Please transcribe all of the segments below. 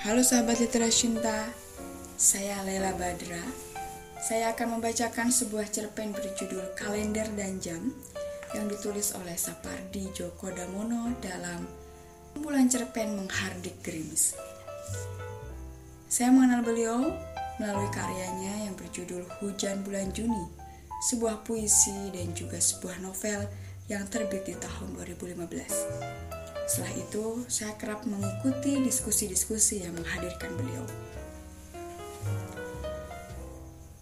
Halo sahabat literasi cinta, saya Lela Badra. Saya akan membacakan sebuah cerpen berjudul Kalender dan Jam yang ditulis oleh Sapardi Djoko Damono dalam kumpulan cerpen Menghardik Gerimis. Saya mengenal beliau melalui karyanya yang berjudul Hujan Bulan Juni, sebuah puisi dan juga sebuah novel yang terbit di tahun 2015. Setelah itu, saya kerap mengikuti diskusi-diskusi yang menghadirkan beliau.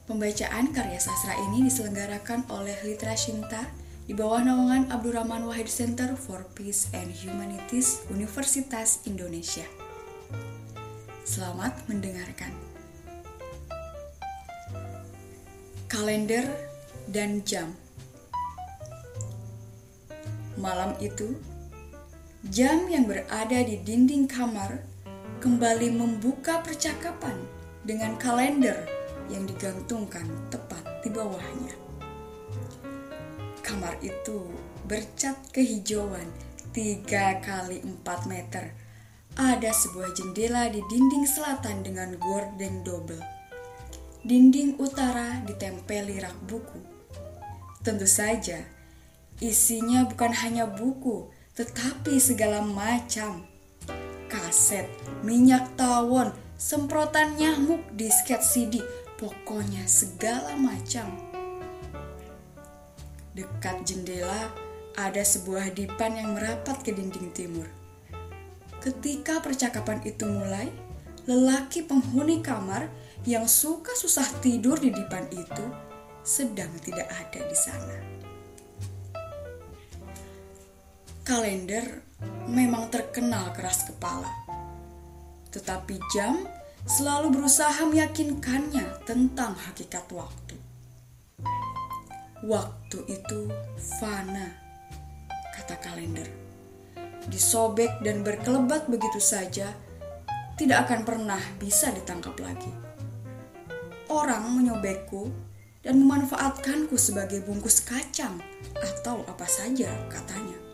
Pembacaan karya sastra ini diselenggarakan oleh Litra Shinta di bawah naungan Abdurrahman Wahid Center for Peace and Humanities Universitas Indonesia. Selamat mendengarkan. Kalender dan jam. Malam itu, jam yang berada di dinding kamar kembali membuka percakapan dengan kalender yang digantungkan tepat di bawahnya. Kamar itu bercat kehijauan 3 kali 4 meter. Ada sebuah jendela di dinding selatan dengan gorden double. Dinding utara ditempeli rak buku. Tentu saja, isinya bukan hanya buku, tetapi segala macam. Kaset, minyak tawon, semprotan nyamuk, disket CD, Pokoknya segala macam. Dekat jendela ada sebuah dipan yang merapat ke dinding timur. Ketika percakapan itu mulai, lelaki penghuni kamar yang suka susah tidur di dipan itu sedang tidak ada di sana. Kalender memang terkenal keras kepala, tetapi jam selalu berusaha meyakinkannya tentang hakikat waktu. Waktu itu fana, kata kalender. Disobek dan berkelebat begitu saja, tidak akan pernah bisa ditangkap lagi. Orang menyobekku dan memanfaatkanku sebagai bungkus kacang atau apa saja katanya.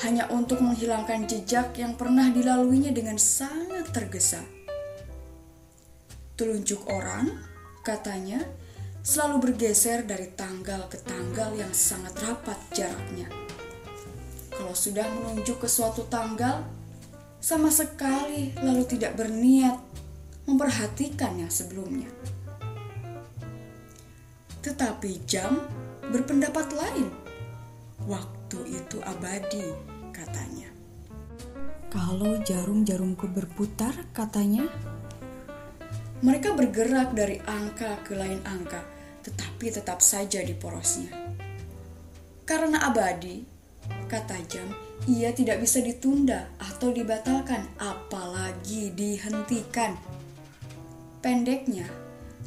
Hanya untuk menghilangkan jejak yang pernah dilaluinya dengan sangat tergesa Telunjuk orang, katanya, selalu bergeser dari tanggal ke tanggal yang sangat rapat jaraknya. Kalau sudah menunjuk ke suatu tanggal, sama sekali lalu tidak berniat memperhatikan yang sebelumnya. Tetapi jam berpendapat lain. Waktu itu abadi, katanya. Kalau jarum-jarumku berputar, katanya, mereka bergerak dari angka ke lain angka, tetapi tetap saja di porosnya. Karena abadi, kata jam, ia tidak bisa ditunda atau dibatalkan, apalagi dihentikan. Pendeknya,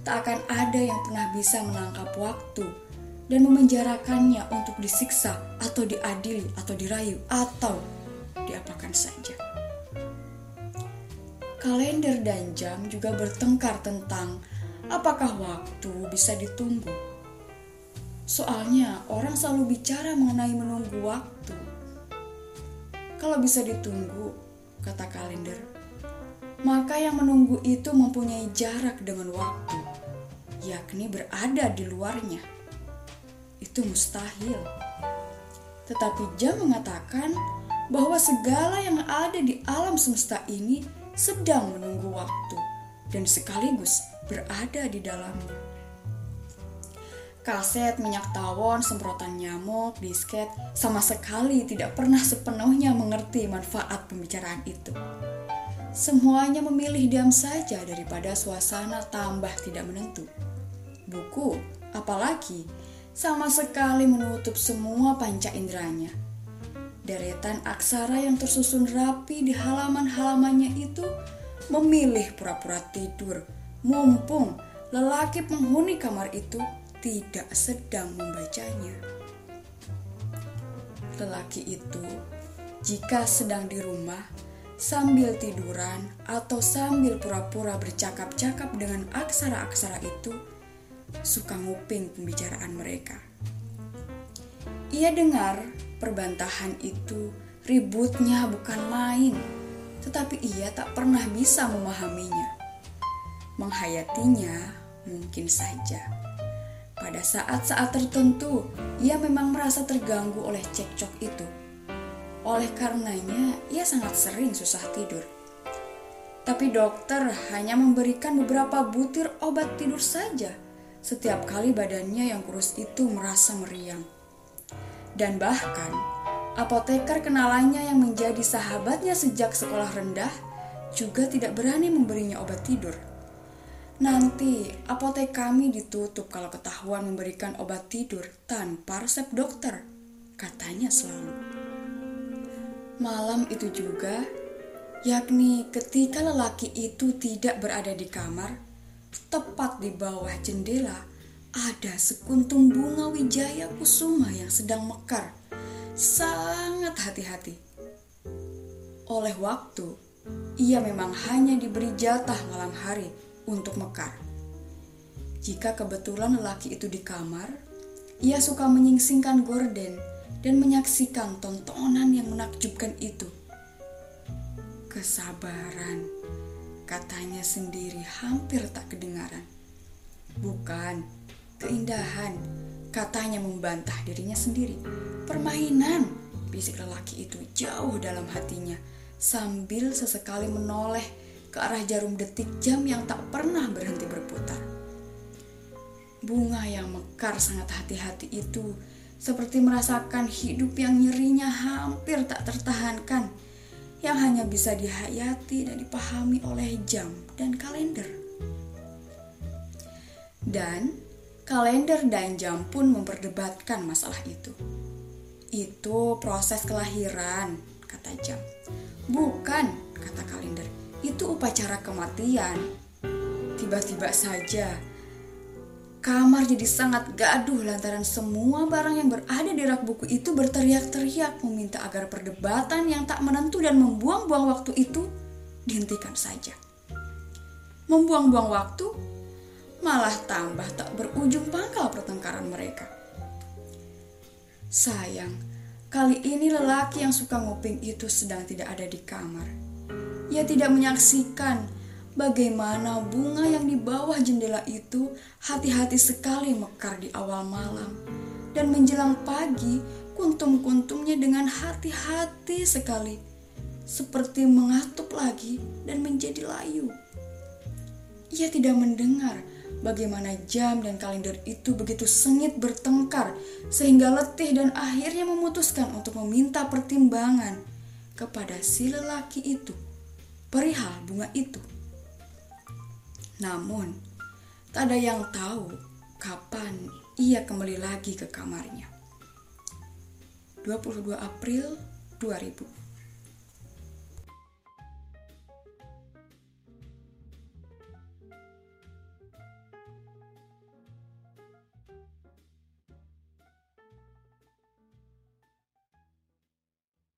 tak akan ada yang pernah bisa menangkap waktu dan memenjarakannya untuk disiksa atau diadili atau dirayu atau diapakan saja kalender dan jam juga bertengkar tentang apakah waktu bisa ditunggu. Soalnya orang selalu bicara mengenai menunggu waktu. Kalau bisa ditunggu, kata kalender, maka yang menunggu itu mempunyai jarak dengan waktu, yakni berada di luarnya. Itu mustahil. Tetapi jam mengatakan bahwa segala yang ada di alam semesta ini sedang menunggu waktu dan sekaligus berada di dalamnya. Kaset, minyak tawon, semprotan nyamuk, disket sama sekali tidak pernah sepenuhnya mengerti manfaat pembicaraan itu. Semuanya memilih diam saja daripada suasana tambah tidak menentu. Buku, apalagi, sama sekali menutup semua panca inderanya Deretan aksara yang tersusun rapi di halaman-halamannya itu memilih pura-pura tidur, mumpung lelaki penghuni kamar itu tidak sedang membacanya. Lelaki itu, jika sedang di rumah, sambil tiduran atau sambil pura-pura bercakap-cakap dengan aksara-aksara itu, suka nguping pembicaraan mereka. Ia dengar perbantahan itu ributnya bukan main, tetapi ia tak pernah bisa memahaminya. Menghayatinya mungkin saja. Pada saat-saat tertentu, ia memang merasa terganggu oleh cekcok itu. Oleh karenanya, ia sangat sering susah tidur. Tapi dokter hanya memberikan beberapa butir obat tidur saja setiap kali badannya yang kurus itu merasa meriang. Dan bahkan, apoteker kenalannya yang menjadi sahabatnya sejak sekolah rendah juga tidak berani memberinya obat tidur. Nanti apotek kami ditutup kalau ketahuan memberikan obat tidur tanpa resep dokter, katanya selalu. Malam itu juga yakni ketika lelaki itu tidak berada di kamar, tepat di bawah jendela ada sekuntum bunga wijaya kusuma yang sedang mekar. Sangat hati-hati. Oleh waktu, ia memang hanya diberi jatah malam hari untuk mekar. Jika kebetulan lelaki itu di kamar, ia suka menyingsingkan gorden dan menyaksikan tontonan yang menakjubkan itu Kesabaran, katanya sendiri hampir tak kedengaran. Bukan, keindahan, katanya membantah dirinya sendiri. Permainan, bisik lelaki itu jauh dalam hatinya, sambil sesekali menoleh ke arah jarum detik jam yang tak pernah berhenti berputar. Bunga yang mekar sangat hati-hati itu seperti merasakan hidup yang nyerinya hampir tak tertahankan yang hanya bisa dihayati dan dipahami oleh jam dan kalender. Dan kalender dan jam pun memperdebatkan masalah itu. Itu proses kelahiran, kata jam. Bukan, kata kalender. Itu upacara kematian. Tiba-tiba saja Kamar jadi sangat gaduh lantaran semua barang yang berada di rak buku itu berteriak-teriak meminta agar perdebatan yang tak menentu dan membuang-buang waktu itu dihentikan saja. Membuang-buang waktu malah tambah tak berujung pangkal pertengkaran mereka. Sayang, kali ini lelaki yang suka nguping itu sedang tidak ada di kamar. Ia tidak menyaksikan Bagaimana bunga yang di bawah jendela itu hati-hati sekali mekar di awal malam. Dan menjelang pagi, kuntum-kuntumnya dengan hati-hati sekali. Seperti mengatup lagi dan menjadi layu. Ia tidak mendengar bagaimana jam dan kalender itu begitu sengit bertengkar sehingga letih dan akhirnya memutuskan untuk meminta pertimbangan kepada si lelaki itu perihal bunga itu. Namun, tak ada yang tahu kapan ia kembali lagi ke kamarnya. 22 April 2000